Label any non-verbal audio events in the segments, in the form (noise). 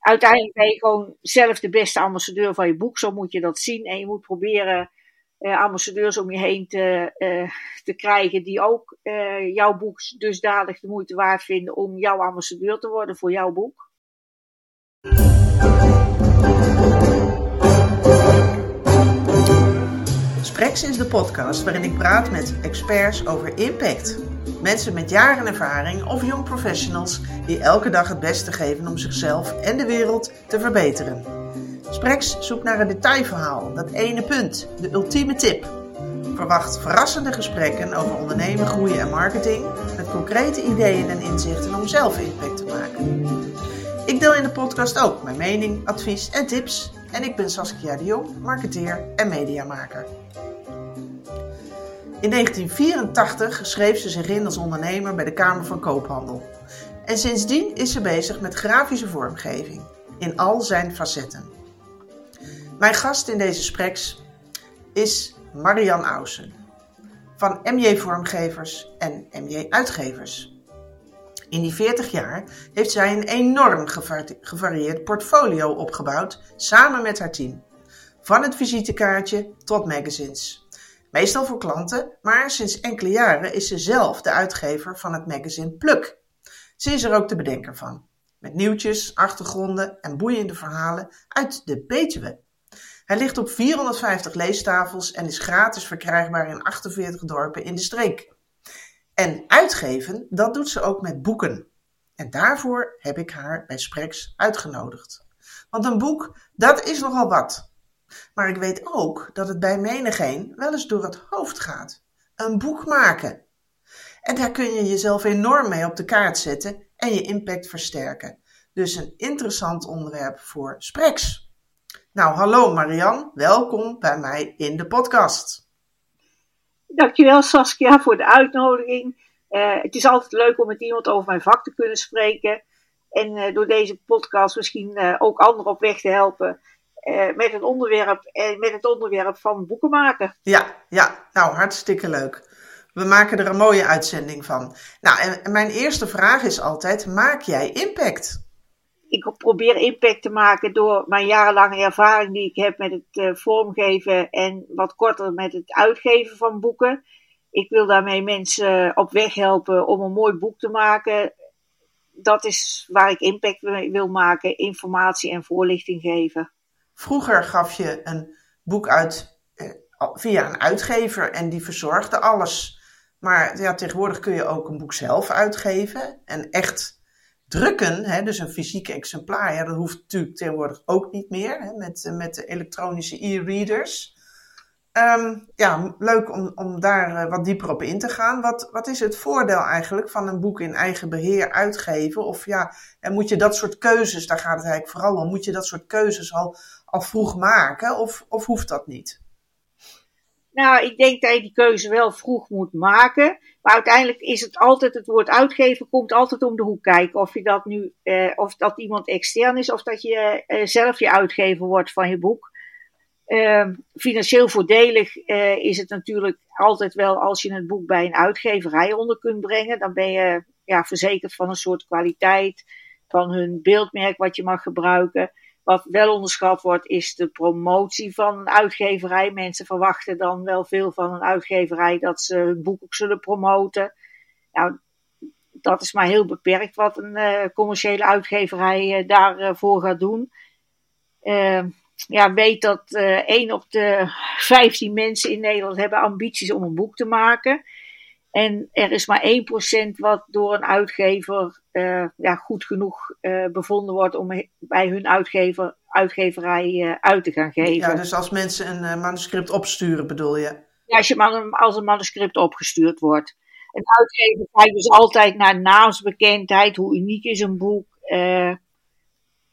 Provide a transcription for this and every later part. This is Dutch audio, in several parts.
uiteindelijk ben je gewoon zelf de beste ambassadeur van je boek. Zo moet je dat zien. En je moet proberen uh, ambassadeurs om je heen te, uh, te krijgen die ook uh, jouw boek dusdanig de moeite waard vinden om jouw ambassadeur te worden voor jouw boek. Spreks is de podcast waarin ik praat met experts over impact. Mensen met jaren ervaring of jong professionals die elke dag het beste geven om zichzelf en de wereld te verbeteren. Spreks zoekt naar een detailverhaal, dat ene punt, de ultieme tip. Verwacht verrassende gesprekken over ondernemen, groeien en marketing met concrete ideeën en inzichten om zelf impact te maken. Ik deel in de podcast ook mijn mening, advies en tips. En ik ben Saskia de Jong, marketeer en mediamaker. In 1984 schreef ze zich in als ondernemer bij de Kamer van Koophandel. En sindsdien is ze bezig met grafische vormgeving in al zijn facetten. Mijn gast in deze spreks is Marian Ausen van MJ Vormgevers en MJ Uitgevers. In die 40 jaar heeft zij een enorm gevarieerd portfolio opgebouwd samen met haar team. Van het visitekaartje tot magazines. Meestal voor klanten, maar sinds enkele jaren is ze zelf de uitgever van het magazine Pluk. Ze is er ook de bedenker van. Met nieuwtjes, achtergronden en boeiende verhalen uit de Betuwe. Hij ligt op 450 leestafels en is gratis verkrijgbaar in 48 dorpen in de streek. En uitgeven, dat doet ze ook met boeken. En daarvoor heb ik haar bij Spreks uitgenodigd. Want een boek, dat is nogal wat. Maar ik weet ook dat het bij menigeen wel eens door het hoofd gaat. Een boek maken. En daar kun je jezelf enorm mee op de kaart zetten en je impact versterken. Dus een interessant onderwerp voor Spreks. Nou, hallo Marian, welkom bij mij in de podcast. Dankjewel Saskia voor de uitnodiging. Uh, het is altijd leuk om met iemand over mijn vak te kunnen spreken. En uh, door deze podcast misschien uh, ook anderen op weg te helpen met, het onderwerp, met het onderwerp van boeken maken. Ja, ja, nou hartstikke leuk. We maken er een mooie uitzending van. Nou, en mijn eerste vraag is altijd: maak jij impact? ik probeer impact te maken door mijn jarenlange ervaring die ik heb met het uh, vormgeven en wat korter met het uitgeven van boeken. Ik wil daarmee mensen op weg helpen om een mooi boek te maken. Dat is waar ik impact wil maken, informatie en voorlichting geven. Vroeger gaf je een boek uit eh, via een uitgever en die verzorgde alles. Maar ja, tegenwoordig kun je ook een boek zelf uitgeven en echt drukken, hè, dus een fysieke exemplaar, dat hoeft natuurlijk tegenwoordig ook niet meer hè, met, met de elektronische e-readers. Um, ja, leuk om, om daar uh, wat dieper op in te gaan. Wat, wat is het voordeel eigenlijk van een boek in eigen beheer uitgeven? Of ja, en moet je dat soort keuzes, daar gaat het eigenlijk vooral om, moet je dat soort keuzes al, al vroeg maken of, of hoeft dat niet? Nou, ik denk dat je die keuze wel vroeg moet maken. Maar uiteindelijk is het altijd, het woord uitgeven komt altijd om de hoek kijken. Of je dat nu, eh, of dat iemand extern is, of dat je eh, zelf je uitgever wordt van je boek. Uh, financieel voordelig uh, is het natuurlijk altijd wel als je het boek bij een uitgeverij onder kunt brengen. Dan ben je ja, verzekerd van een soort kwaliteit, van hun beeldmerk wat je mag gebruiken. Wat wel onderschat wordt, is de promotie van een uitgeverij. Mensen verwachten dan wel veel van een uitgeverij dat ze hun boek ook zullen promoten. Nou, dat is maar heel beperkt wat een uh, commerciële uitgeverij uh, daarvoor gaat doen. Uh, ja, weet dat 1 op de 15 mensen in Nederland hebben ambities om een boek te maken. En er is maar 1% wat door een uitgever uh, ja, goed genoeg uh, bevonden wordt om bij hun uitgever, uitgeverij uh, uit te gaan geven. Ja, dus als mensen een manuscript opsturen, bedoel je? Ja, als, je man, als een manuscript opgestuurd wordt. Een uitgever kijkt dus altijd naar naamsbekendheid, hoe uniek is een boek.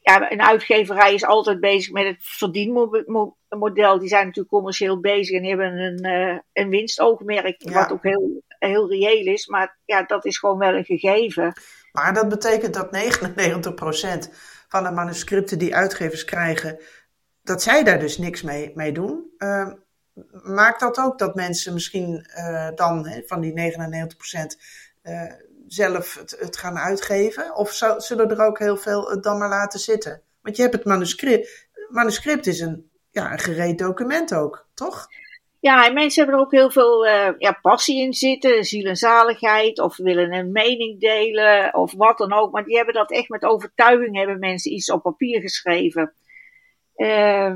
Ja, een uitgeverij is altijd bezig met het verdienmodel. Die zijn natuurlijk commercieel bezig en hebben een, een winstoogmerk, ja. wat ook heel heel reëel is. Maar ja, dat is gewoon wel een gegeven. Maar dat betekent dat 99% van de manuscripten die uitgevers krijgen, dat zij daar dus niks mee, mee doen. Uh, maakt dat ook dat mensen misschien uh, dan hè, van die 99% uh, zelf het, het, gaan uitgeven? Of zullen er ook heel veel het dan maar laten zitten? Want je hebt het manuscript. Manuscript is een, ja, een gereed document ook, toch? Ja, en mensen hebben er ook heel veel uh, ja, passie in zitten, ziel en zaligheid, of willen een mening delen, of wat dan ook. Maar die hebben dat echt met overtuiging, hebben mensen iets op papier geschreven. Uh,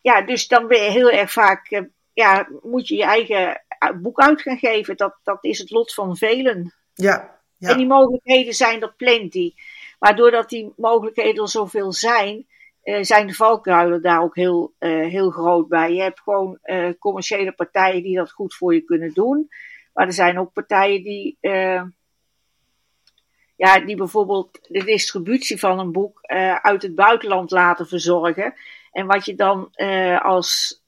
ja, dus dan ben je heel erg vaak, uh, ja, moet je je eigen boek uit gaan geven. Dat, dat is het lot van velen. Ja, ja. En die mogelijkheden zijn er plenty. Maar doordat die mogelijkheden er zoveel zijn, uh, zijn de valkuilen daar ook heel, uh, heel groot bij. Je hebt gewoon uh, commerciële partijen die dat goed voor je kunnen doen. Maar er zijn ook partijen die, ja, die bijvoorbeeld de distributie van een boek uit het buitenland laten verzorgen. En wat je dan als.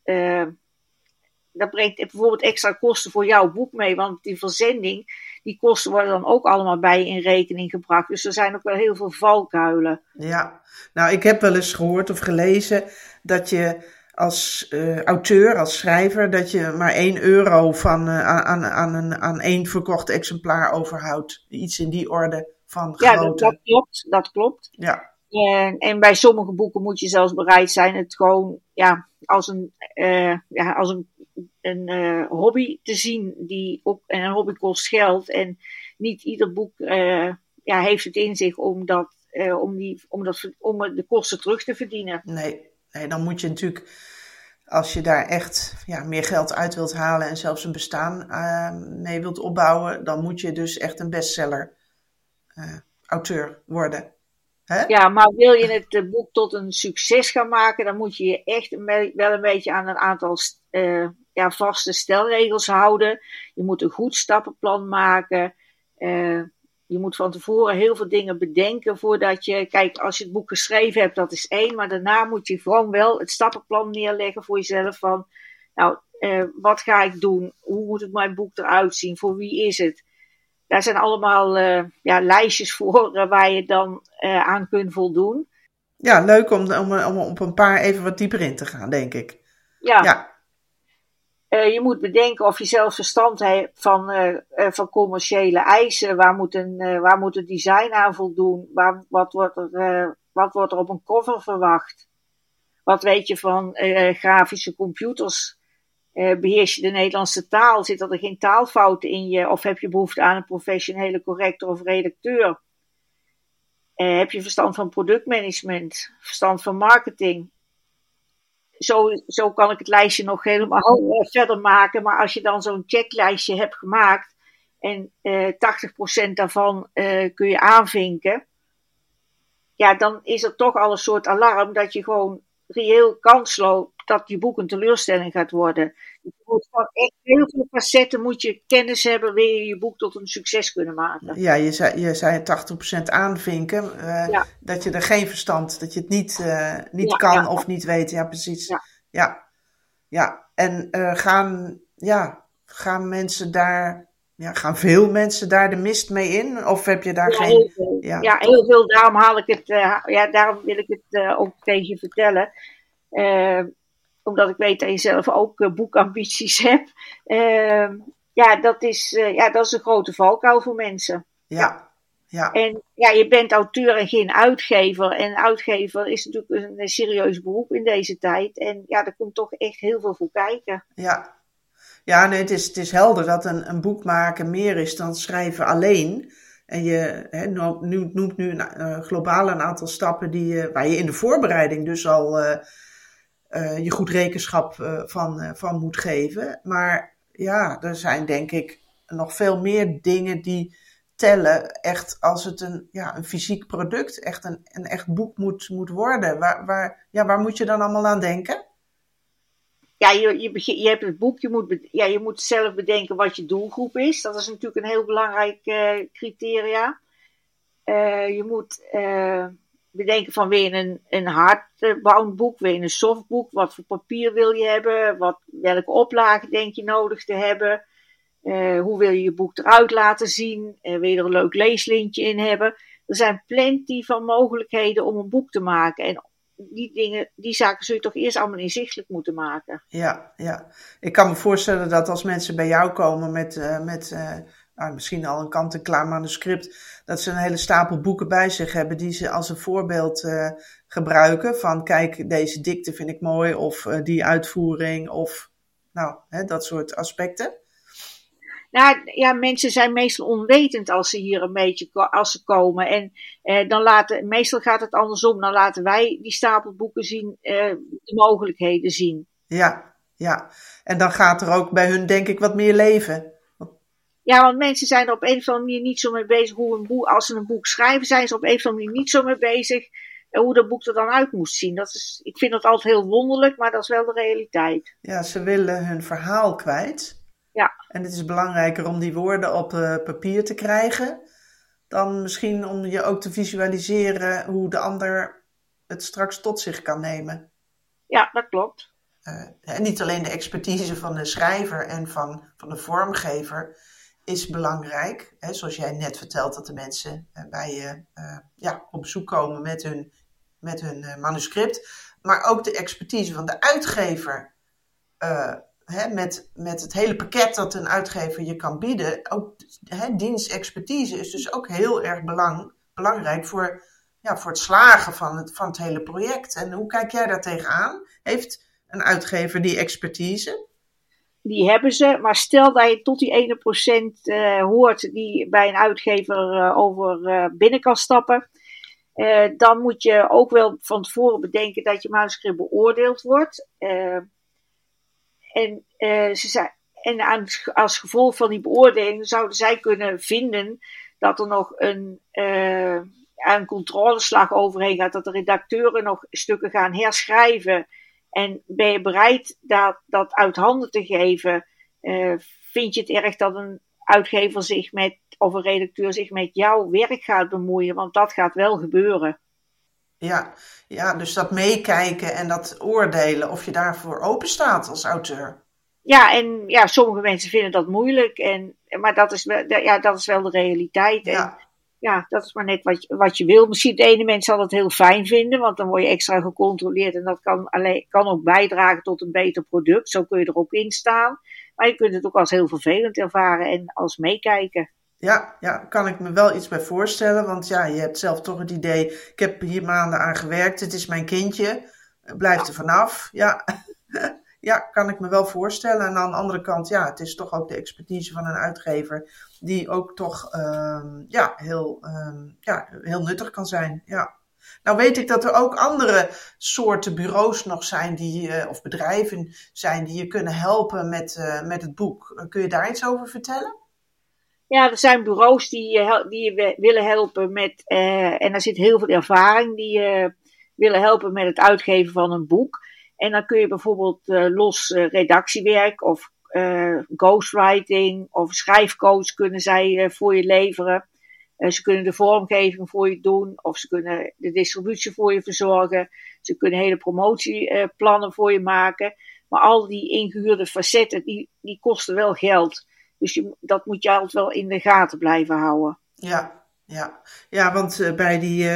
dat brengt bijvoorbeeld extra kosten voor jouw boek mee, want die verzending die kosten worden dan ook allemaal bij in rekening gebracht. Dus er zijn ook wel heel veel valkuilen. Ja, nou ik heb wel eens gehoord of gelezen dat je als uh, auteur, als schrijver, dat je maar 1 euro van, uh, aan, aan, een, aan één verkocht exemplaar overhoudt. Iets in die orde van grootte. Ja, dat, dat klopt. Dat klopt. Ja. En, en, bij sommige boeken moet je zelfs bereid zijn het gewoon ja, als, een, uh, ja, als een een uh, hobby te zien die ook, en een hobby kost geld en niet ieder boek uh, ja, heeft het in zich om, dat, om, die, om, om de kosten terug te verdienen. Nee, nee, dan moet je natuurlijk, als je daar echt ja, meer geld uit wilt halen en zelfs een bestaan mee wilt opbouwen, dan moet je dus echt een bestseller auteur worden. Ja, maar wil je het boek tot een succes gaan maken, dan moet je je echt wel een beetje aan een aantal uh, ja, vaste stelregels houden. Je moet een goed stappenplan maken. Uh, je moet van tevoren heel veel dingen bedenken voordat je. Kijk, als je het boek geschreven hebt, dat is één. Maar daarna moet je gewoon wel het stappenplan neerleggen voor jezelf. Van, nou, wat ga ik doen? Hoe moet het mijn boek eruit zien? Voor wie is het? Daar zijn allemaal uh, ja, lijstjes voor waar je dan aan kunt voldoen. Ja, leuk om, om, om op een paar even wat dieper in te gaan, denk ik. Ja. ja. Uh, je moet bedenken of je zelf verstand hebt van, uh, van commerciële eisen. Waar moet, een, waar moet het design aan voldoen? Waar, wat, wordt er, wat wordt er op een cover verwacht? Wat weet je van grafische computers? Beheers je de Nederlandse taal? Zitten er geen taalfouten in je? Of heb je behoefte aan een professionele corrector of redacteur? heb je verstand van productmanagement? Verstand van marketing? zo, zo kan ik het lijstje nog helemaal uh, verder maken. Maar als je dan zo'n checklijstje hebt gemaakt en uh, eh, 80% daarvan kun je aanvinken, ja, dan is er toch al een soort alarm dat je gewoon reëel kans loopt dat je boek een teleurstelling gaat worden. Je moet van echt heel veel facetten moet je kennis hebben, wil je je boek tot een succes kunnen maken. Ja, je zei, je zei 80% aanvinken, uh, ja. dat je er geen verstand, dat je het niet, uh, niet ja, kan ja. of niet weet. Ja, precies. Ja, ja. En uh, gaan, ja, gaan mensen daar ja, gaan veel mensen daar de mist mee in? Of heb je daar ja, geen. Heel veel. Ja, ja, heel veel. Daarom haal ik het. Uh, ja, daarom wil ik het uh, ook tegen je vertellen. Uh, omdat ik weet dat je zelf ook boekambities (laughs) hebt. ja, dat is, ja, dat is een grote valkuil voor mensen. Ja. ja. En ja, je bent auteur en geen uitgever. En uitgever is natuurlijk een, serieus beroep in deze tijd. En ja, er komt toch echt heel veel voor kijken. Ja, ja, nee, het is, het is helder dat een, een boek maken meer is dan schrijven alleen. En je hè, nu, noemt nu een, uh, globaal een aantal stappen die, uh, waar je in de voorbereiding dus al uh, je goed rekenschap van, van moet geven. Maar ja, er zijn denk ik nog veel meer dingen die tellen. Echt als het een, ja, een fysiek product, echt een, een echt boek moet, moet worden. Waar, waar, ja, waar moet je dan allemaal aan denken? ja, je, je, je hebt het boek, je moet, ja, je moet zelf bedenken wat je doelgroep is. Dat is natuurlijk een heel belangrijk criteria. Je moet bedenken van je een, een hardbound boek, je een softboek, wat voor papier wil je hebben, wat, welke oplagen denk je nodig te hebben, hoe wil je je boek eruit laten zien, wil je er een leuk leeslintje in hebben. Er zijn plenty van mogelijkheden om een boek te maken. En die dingen, die zaken zul je toch eerst allemaal inzichtelijk moeten maken. Ja, ja. Ik kan me voorstellen dat als mensen bij jou komen met, uh, met uh, nou, misschien al een kant-en-klaar manuscript, dat ze een hele stapel boeken bij zich hebben die ze als een voorbeeld uh, gebruiken. Van kijk, deze dikte vind ik mooi, of uh, die uitvoering, of nou, hè, dat soort aspecten. Nou ja, mensen zijn meestal onwetend als ze hier een beetje als ze komen. En eh, dan laten, meestal gaat het andersom. Dan laten wij die stapel boeken zien, eh, de mogelijkheden zien. Ja, ja. En dan gaat er ook bij hun, denk ik, wat meer leven. Ja, want mensen zijn er op een of andere manier niet zo mee bezig hoe een boek, als ze een boek schrijven, zijn ze op een of andere manier niet zo mee bezig eh, hoe dat boek er dan uit moest zien. Dat is, ik vind dat altijd heel wonderlijk, maar dat is wel de realiteit. Ja, ze willen hun verhaal kwijt. Ja. En het is belangrijker om die woorden op uh, papier te krijgen, dan misschien om je ook te visualiseren hoe de ander het straks tot zich kan nemen. Ja, dat klopt. Uh, en niet alleen de expertise van de schrijver en van, van de vormgever is belangrijk. Hè, zoals jij net vertelt, dat de mensen uh, bij je ja, op bezoek komen met hun, met hun manuscript. Maar ook de expertise van de uitgever met, met het hele pakket dat een uitgever je kan bieden, ook hè, dienstexpertise is dus ook heel erg belang, belangrijk voor, ja, voor het slagen van het, van het hele project. En hoe kijk jij daar tegenaan? Heeft een uitgever die expertise? Die hebben ze, maar stel dat je tot die ene procent uh, hoort die bij een uitgever uh, over uh, binnen kan stappen. dan moet je ook wel van tevoren bedenken dat je manuscript beoordeeld wordt. En, ze zei, en aan, als gevolg van die beoordeling zouden zij kunnen vinden dat er nog een, een controleslag overheen gaat, dat de redacteuren nog stukken gaan herschrijven. En ben je bereid dat, dat uit handen te geven? Uh, vind je het erg dat een uitgever zich met, of een redacteur zich met jouw werk gaat bemoeien? Want dat gaat wel gebeuren. Ja, ja, dus dat meekijken en dat oordelen of je daarvoor open staat als auteur. Ja, en ja, sommige mensen vinden dat moeilijk. En, maar dat is, wel, ja, dat is wel de realiteit. En, ja. dat is maar net wat, wat je wil. Misschien de ene mens zal dat heel fijn vinden, want dan word je extra gecontroleerd. En dat kan, alleen, kan ook bijdragen tot een beter product. Zo kun je er ook in staan. Maar je kunt het ook als heel vervelend ervaren en als meekijken. Ja, ja, kan ik me wel iets bij voorstellen. Want ja, je hebt zelf toch het idee, ik heb hier maanden aan gewerkt, het is mijn kindje, blijf er vanaf. Ja. (laughs) ja, kan ik me wel voorstellen. En aan de andere kant, ja, het is toch ook de expertise van een uitgever, die ook toch um, ja, heel, um, ja, heel nuttig kan zijn. Ja. Nou weet ik dat er ook andere soorten bureaus nog zijn, die, uh, of bedrijven zijn, die je kunnen helpen met, uh, met het boek. Kun je daar iets over vertellen? Ja, er zijn bureaus die, uh, die je willen helpen met, en daar zit heel veel ervaring, die willen helpen met het uitgeven van een boek. En dan kun je bijvoorbeeld uh, los uh, redactiewerk of uh, ghostwriting of schrijfcoach kunnen zij voor je leveren. ze kunnen de vormgeving voor je doen of ze kunnen de distributie voor je verzorgen. Ze kunnen hele promotieplannen voor je maken. Maar al die ingehuurde facetten, die, die kosten wel geld. Dus dat moet je altijd wel in de gaten blijven houden. Ja, ja. ja want bij die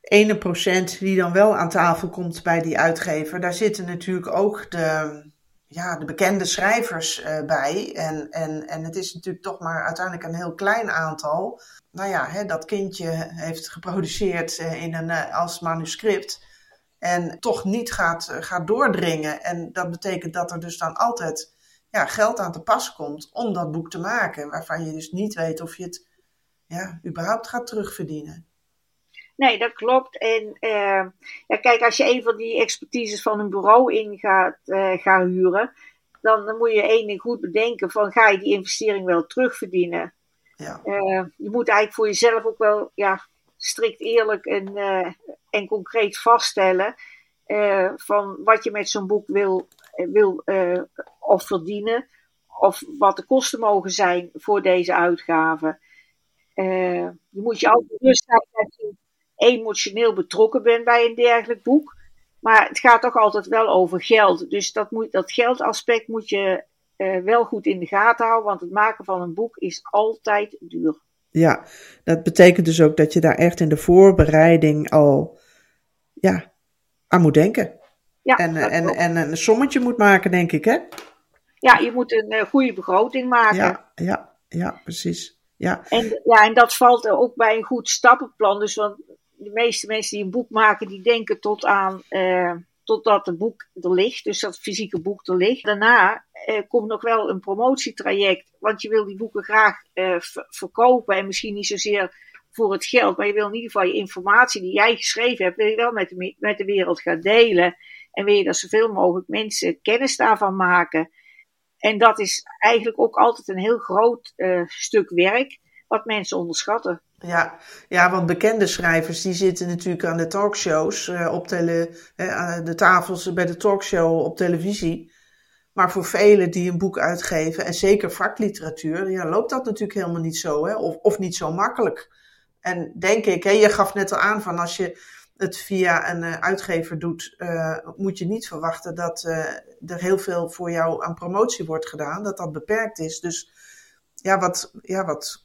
ene procent die dan wel aan tafel komt bij die uitgever, daar zitten natuurlijk ook de, ja, de bekende schrijvers uh, bij. En, en, en het is natuurlijk toch maar uiteindelijk een heel klein aantal. Nou ja, hè, dat kindje heeft geproduceerd uh, in een, uh, als manuscript. En toch niet gaat, gaat doordringen. En dat betekent dat er dus dan altijd ja, geld aan te pas komt om dat boek te maken. Waarvan je dus niet weet of je het ja, überhaupt gaat terugverdienen. Nee, dat klopt. En uh, ja, kijk, als je een van die expertises van een bureau in gaat, uh, gaan huren, dan, dan, moet je één ding goed bedenken: van ga je die investering wel terugverdienen? Ja. Uh, je moet eigenlijk voor jezelf ook wel ja, strikt eerlijk en, en concreet vaststellen van wat je met zo'n boek wil, wil of verdienen, of wat de kosten mogen zijn voor deze uitgaven. je moet je altijd bewust zijn dat je emotioneel betrokken bent bij een dergelijk boek. Maar het gaat toch altijd wel over geld. Dus dat, moet, dat geldaspect moet je uh, wel goed in de gaten houden. Want het maken van een boek is altijd duur. Ja, dat betekent dus ook dat je daar echt in de voorbereiding al ja, aan moet denken. Ja, en, en, en een sommetje moet maken, denk ik, hè? Ja, je moet een uh, goede begroting maken. Ja, ja, ja, precies. Ja. En, ja, en dat valt ook bij een goed stappenplan. Dus want de meeste mensen die een boek maken, die denken tot aan, uh, totdat het boek er ligt. Dus dat fysieke boek er ligt. Daarna uh, komt nog wel een promotietraject. Want je wil die boeken graag uh, verkopen. En misschien niet zozeer voor het geld. Maar je wil in ieder geval je informatie die jij geschreven hebt, wil je wel met de, met de wereld gaan delen. En wil je dat zoveel mogelijk mensen kennis daarvan maken. En dat is eigenlijk ook altijd een heel groot stuk werk, wat mensen onderschatten. Ja, ja, want bekende schrijvers die zitten natuurlijk aan de talkshows, uh, op tele, de tafels bij de talkshow op televisie. Maar voor velen die een boek uitgeven, en zeker vakliteratuur, ja, loopt dat natuurlijk helemaal niet zo, hè? Of, of niet zo makkelijk. En denk ik, hè, je gaf net al aan van als je het via een uh, uitgever doet, moet je niet verwachten dat er heel veel voor jou aan promotie wordt gedaan, dat dat beperkt is. Dus ja, wat, ja, wat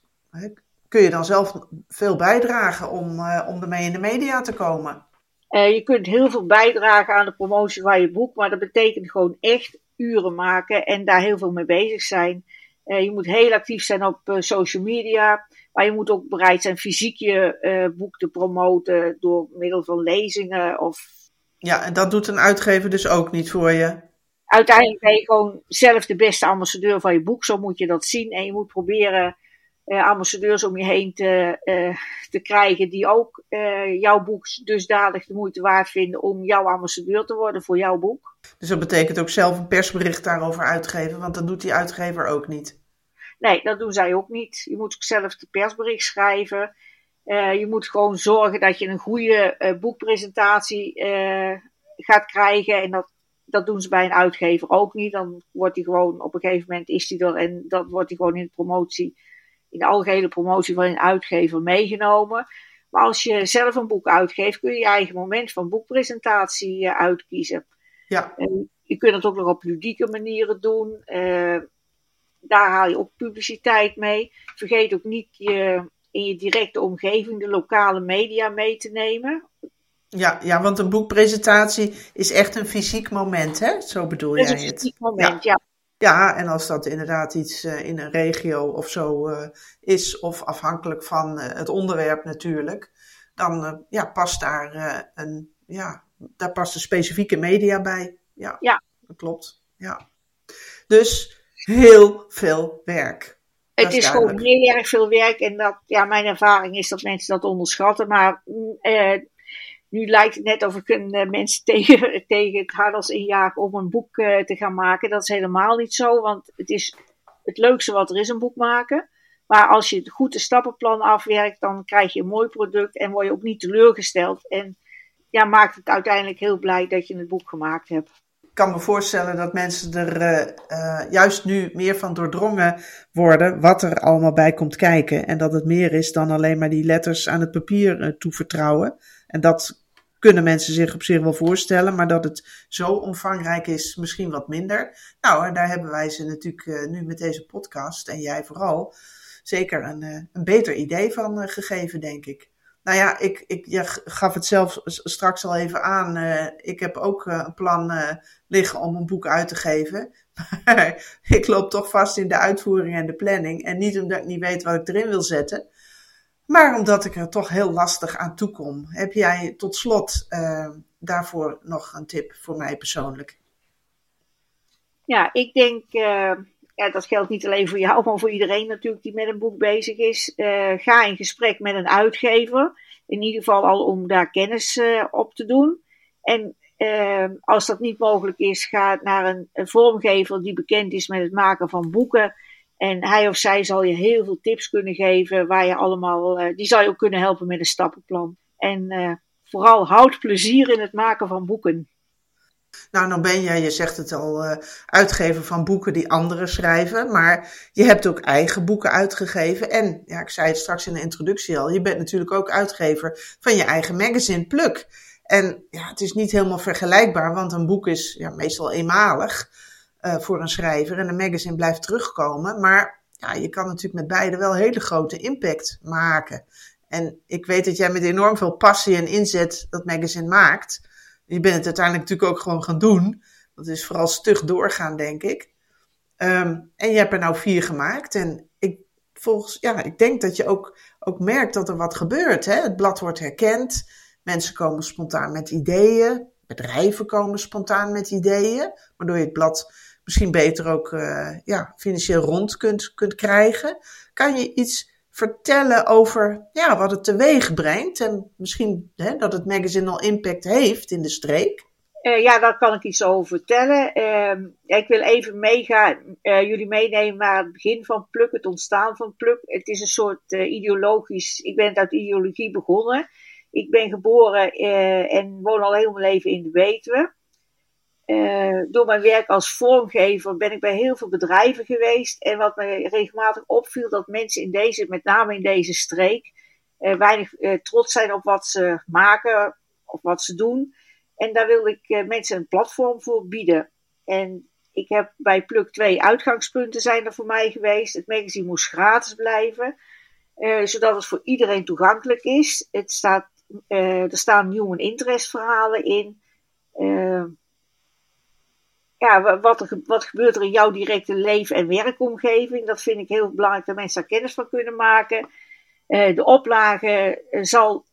kun je dan zelf veel bijdragen om, om ermee in de media te komen? je kunt heel veel bijdragen aan de promotie van je boek, maar dat betekent gewoon echt uren maken en daar heel veel mee bezig zijn. je moet heel actief zijn op social media. Maar je moet ook bereid zijn fysiek je boek te promoten door middel van lezingen of... Ja, en dat doet een uitgever dus ook niet voor je? Uiteindelijk ben je gewoon zelf de beste ambassadeur van je boek. Zo moet je dat zien. En je moet proberen uh, ambassadeurs om je heen te, uh, te krijgen die ook jouw boek dusdanig de moeite waard vinden om jouw ambassadeur te worden voor jouw boek. Dus dat betekent ook zelf een persbericht daarover uitgeven, want dat doet die uitgever ook niet. Nee, dat doen zij ook niet. Je moet zelf de persbericht schrijven. Je moet gewoon zorgen dat je een goede boekpresentatie gaat krijgen. En dat, dat doen ze bij een uitgever ook niet. Dan wordt hij gewoon, op een gegeven moment is hij er en dan wordt hij gewoon in de promotie, in de algehele promotie van een uitgever meegenomen. Maar als je zelf een boek uitgeeft, kun je je eigen moment van boekpresentatie uitkiezen. Ja. En je kunt het ook nog op ludieke manieren doen daar haal je ook publiciteit mee. Vergeet ook niet je, in je directe omgeving de lokale media mee te nemen. Ja, ja, want een boekpresentatie is echt een fysiek moment, hè? Zo bedoel jij het? Een fysiek moment, ja. ja. En als dat inderdaad iets uh, in een regio of zo uh, is, of afhankelijk van uh, het onderwerp natuurlijk, dan ja, past daar een, ja, daar past een specifieke media bij. Ja, ja. dat klopt. Ja. Dus heel veel werk. Het is, is gewoon heel erg veel werk en dat, ja, mijn ervaring is dat mensen dat onderschatten. Maar eh, nu lijkt het net of ik een uh, mensen (laughs) tegen, tegen het hardels injaag om een boek uh, te gaan maken. Dat is helemaal niet zo, want het is het leukste wat er is, een boek maken. Maar als je het goed de stappenplan afwerkt, dan krijg je een mooi product en word je ook niet teleurgesteld. En ja, maakt het uiteindelijk heel blij dat je het boek gemaakt hebt kan me voorstellen dat mensen er uh, juist nu meer van doordrongen worden wat er allemaal bij komt kijken. En dat het meer is dan alleen maar die letters aan het papier toevertrouwen. En dat kunnen mensen zich op zich wel voorstellen, maar dat het zo omvangrijk is, misschien wat minder. Nou, en daar hebben wij ze natuurlijk nu met deze podcast, en jij vooral, zeker een, een beter idee van gegeven, denk ik. Nou ja, ik, ik gaf het zelf straks al even aan. Ik heb ook een plan liggen om een boek uit te geven. (laughs) Maar ik loop toch vast in de uitvoering en de planning. En niet omdat ik niet weet wat ik erin wil zetten. Maar omdat ik er toch heel lastig aan toe kom. Heb jij tot slot daarvoor nog een tip voor mij persoonlijk? Ja, ik denk ja, dat geldt niet alleen voor jou, maar voor iedereen natuurlijk die met een boek bezig is. Uh, ga in gesprek met een uitgever. In ieder geval al om daar kennis uh, op te doen. En uh, als dat niet mogelijk is, ga naar een, vormgever die bekend is met het maken van boeken. En hij of zij zal je heel veel tips kunnen geven, waar je allemaal, die zal je ook kunnen helpen met een stappenplan. En vooral houd plezier in het maken van boeken. Nou, dan ben jij, je zegt het al, uh, uitgever van boeken die anderen schrijven. Maar je hebt ook eigen boeken uitgegeven. En, ja, ik zei het straks in de introductie al, je bent natuurlijk ook uitgever van je eigen magazine Pluk. En ja, het is niet helemaal vergelijkbaar, want een boek is ja, meestal eenmalig uh, voor een schrijver. En een magazine blijft terugkomen. Maar ja, je kan natuurlijk met beide wel hele grote impact maken. En ik weet dat jij met enorm veel passie en inzet dat magazine maakt je bent het uiteindelijk natuurlijk ook gewoon gaan doen. Dat is vooral stug doorgaan, denk ik. Um, en je hebt er nou vier gemaakt. En ik volgens, ja, ik denk dat je ook, ook merkt dat er wat gebeurt. Hè? Het blad wordt herkend, mensen komen spontaan met ideeën, bedrijven komen spontaan met ideeën, waardoor je het blad misschien beter ook uh, ja, financieel rond kunt, kunt krijgen. Kan je iets vertellen over ja, wat het teweeg brengt en misschien hè, dat het magazine al impact heeft in de streek? Uh, ja, daar kan ik iets over vertellen. Uh, ik wil even uh, jullie meenemen naar het begin van Pluk, het ontstaan van Pluk. Het is een soort ideologisch, ik ben uit ideologie begonnen. Ik ben geboren en woon al heel mijn leven in de Betuwe. Door mijn werk als vormgever ben ik bij heel veel bedrijven geweest. En wat me regelmatig opviel, dat mensen in deze, met name in deze streek, weinig trots zijn op wat ze maken of wat ze doen. En daar wil ik mensen een platform voor bieden. En ik heb bij Pluk twee uitgangspunten zijn er voor mij geweest. Het magazine moest gratis blijven, zodat het voor iedereen toegankelijk is. Het staat, er staan human interest verhalen in. Ja, wat, wat gebeurt er in jouw directe leven- en werkomgeving? Dat vind ik heel belangrijk dat mensen daar kennis van kunnen maken. de oplage zal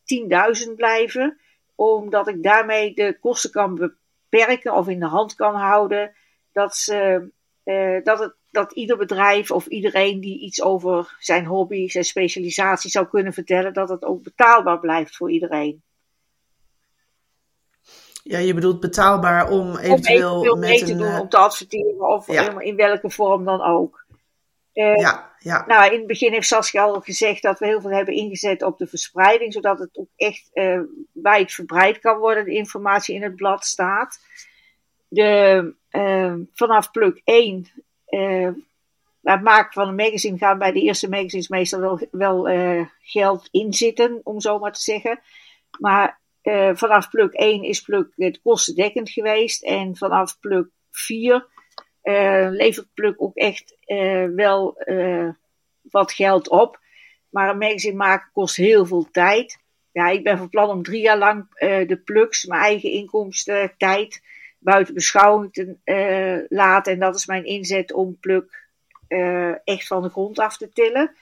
10.000 blijven omdat ik daarmee de kosten kan beperken of in de hand kan houden. Dat, ze, uh, dat, het, dat ieder bedrijf of iedereen die iets over zijn hobby, zijn specialisatie zou kunnen vertellen, dat het ook betaalbaar blijft voor iedereen. Ja, je bedoelt betaalbaar om eventueel, om mee te doen, om te adverteren of ja. in welke vorm dan ook. Uh, ja, ja. Nou, in het begin heeft Saskia al gezegd dat we heel veel hebben ingezet op de verspreiding, zodat het ook echt uh, wijd verbreid kan worden, de informatie in het blad staat. De, uh, vanaf pluk 1, het maken van een magazine gaan bij de eerste magazines meestal wel, wel geld inzitten, om zo maar te zeggen. Maar vanaf pluk 1 is pluk het kostendekkend geweest en vanaf pluk 4 uh, levert Pluk ook echt uh, wel wat geld op. Maar een magazine maken kost heel veel tijd. Ja, ik ben van plan om drie jaar lang de plugs, mijn eigen inkomsten, tijd, buiten beschouwing te laten. En dat is mijn inzet om Pluk echt van de grond af te tillen.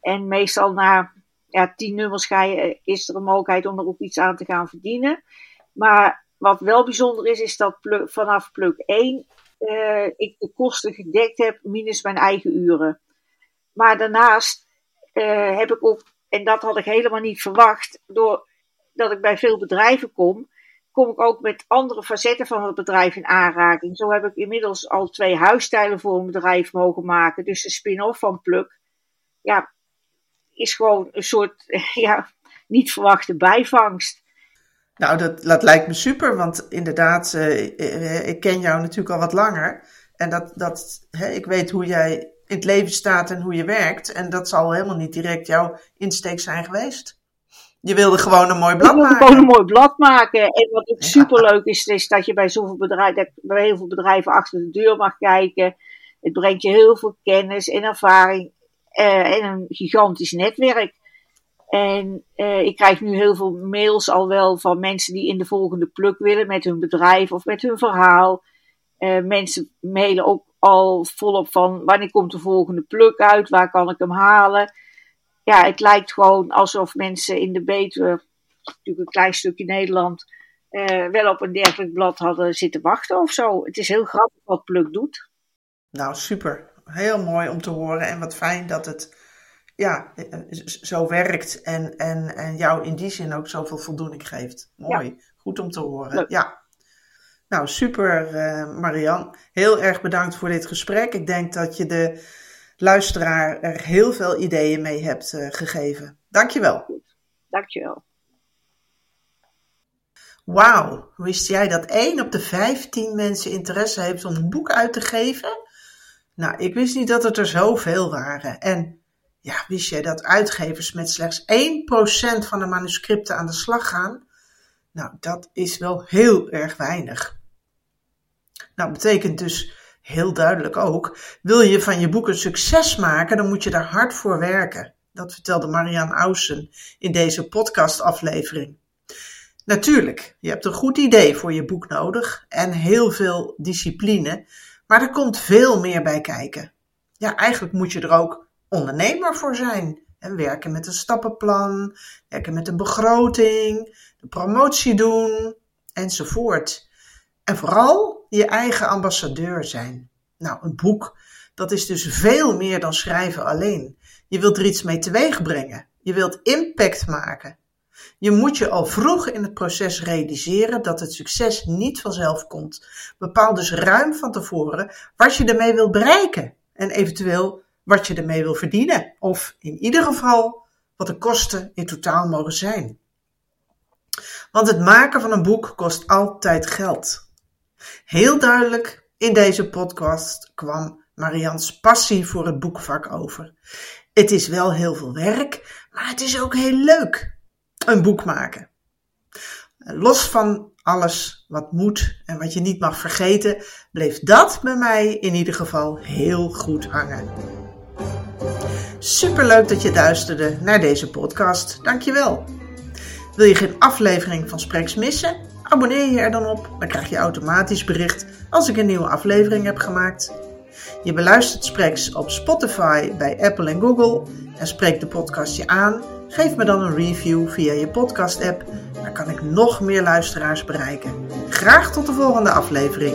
En meestal na ja, tien nummers ga je, is er een mogelijkheid om er ook iets aan te gaan verdienen. Maar wat wel bijzonder is, is dat vanaf pluk 1 uh, ik de kosten gedekt heb, minus mijn eigen uren. Maar daarnaast uh, heb ik ook, en dat had ik helemaal niet verwacht, doordat ik bij veel bedrijven kom, kom ik ook met andere facetten van het bedrijf in aanraking. Zo heb ik inmiddels al twee huisstijlen voor een bedrijf mogen maken. Dus de spin-off van Pluk, ja, is gewoon een soort, (laughs) ja, niet verwachte bijvangst. Nou, dat, dat lijkt me super, want inderdaad, uh, ik ken jou natuurlijk al wat langer. En dat, dat, hè, ik weet hoe jij in het leven staat en hoe je werkt. En dat zal helemaal niet direct jouw insteek zijn geweest. Je wilde gewoon een mooi blad maken. gewoon een mooi blad maken. En wat ook superleuk is, is dat je bij zoveel bedrijven, bij heel veel bedrijven achter de deur mag kijken. Het brengt je heel veel kennis en ervaring uh, en een gigantisch netwerk. En uh, ik krijg nu heel veel mails al wel van mensen die in de volgende pluk willen met hun bedrijf of met hun verhaal. Uh, mensen mailen ook al volop van wanneer komt de volgende pluk uit, waar kan ik hem halen. Ja, het lijkt gewoon alsof mensen in de Betuwe, natuurlijk een klein stukje Nederland, wel op een dergelijk blad hadden zitten wachten of zo. Het is heel grappig wat pluk doet. Nou, super. Heel mooi om te horen en wat fijn dat het ja, zo werkt en, en, en jou in die zin ook zoveel voldoening geeft. Mooi, goed om te horen. Ja. Nou, super uh, Marian. Heel erg bedankt voor dit gesprek. Ik denk dat je de luisteraar er heel veel ideeën mee hebt uh, gegeven. Dankjewel. Dankjewel. Wauw, wist jij dat 1 op de 15 mensen interesse heeft om een boek uit te geven? Nou, ik wist niet dat het er zoveel waren. En ja, wist jij dat uitgevers met slechts 1% van de manuscripten aan de slag gaan? Nou, dat is wel heel erg weinig. Nou, betekent dus heel duidelijk ook, wil je van je boek een succes maken, dan moet je daar hard voor werken. Dat vertelde Marianne Ausen in deze podcastaflevering. Natuurlijk, je hebt een goed idee voor je boek nodig en heel veel discipline, maar er komt veel meer bij kijken. Ja, eigenlijk moet je er ook ondernemer voor zijn. En werken met een stappenplan, werken met een begroting, de promotie doen enzovoort. En vooral je eigen ambassadeur zijn. Nou, een boek, dat is dus veel meer dan schrijven alleen. Je wilt er iets mee teweeg brengen. Je wilt impact maken. Je moet je al vroeg in het proces realiseren dat het succes niet vanzelf komt. Bepaal dus ruim van tevoren wat je ermee wilt bereiken en eventueel wat je ermee wil verdienen. Of in ieder geval wat de kosten in totaal mogen zijn. Want het maken van een boek kost altijd geld. Heel duidelijk in deze podcast kwam Marians passie voor het boekvak over. Het is wel heel veel werk, maar het is ook heel leuk. Een boek maken. Los van alles wat moet en wat je niet mag vergeten, bleef dat bij mij in ieder geval heel goed hangen. Superleuk dat je luisterde naar deze podcast. Dankjewel. Wil je geen aflevering van Spreks missen? Abonneer je er dan op, dan krijg je automatisch bericht als ik een nieuwe aflevering heb gemaakt. Je beluistert Spreks op Spotify, bij Apple en Google en spreekt de podcast je aan. Geef me dan een review via je podcast-app, dan kan ik nog meer luisteraars bereiken. Graag tot de volgende aflevering.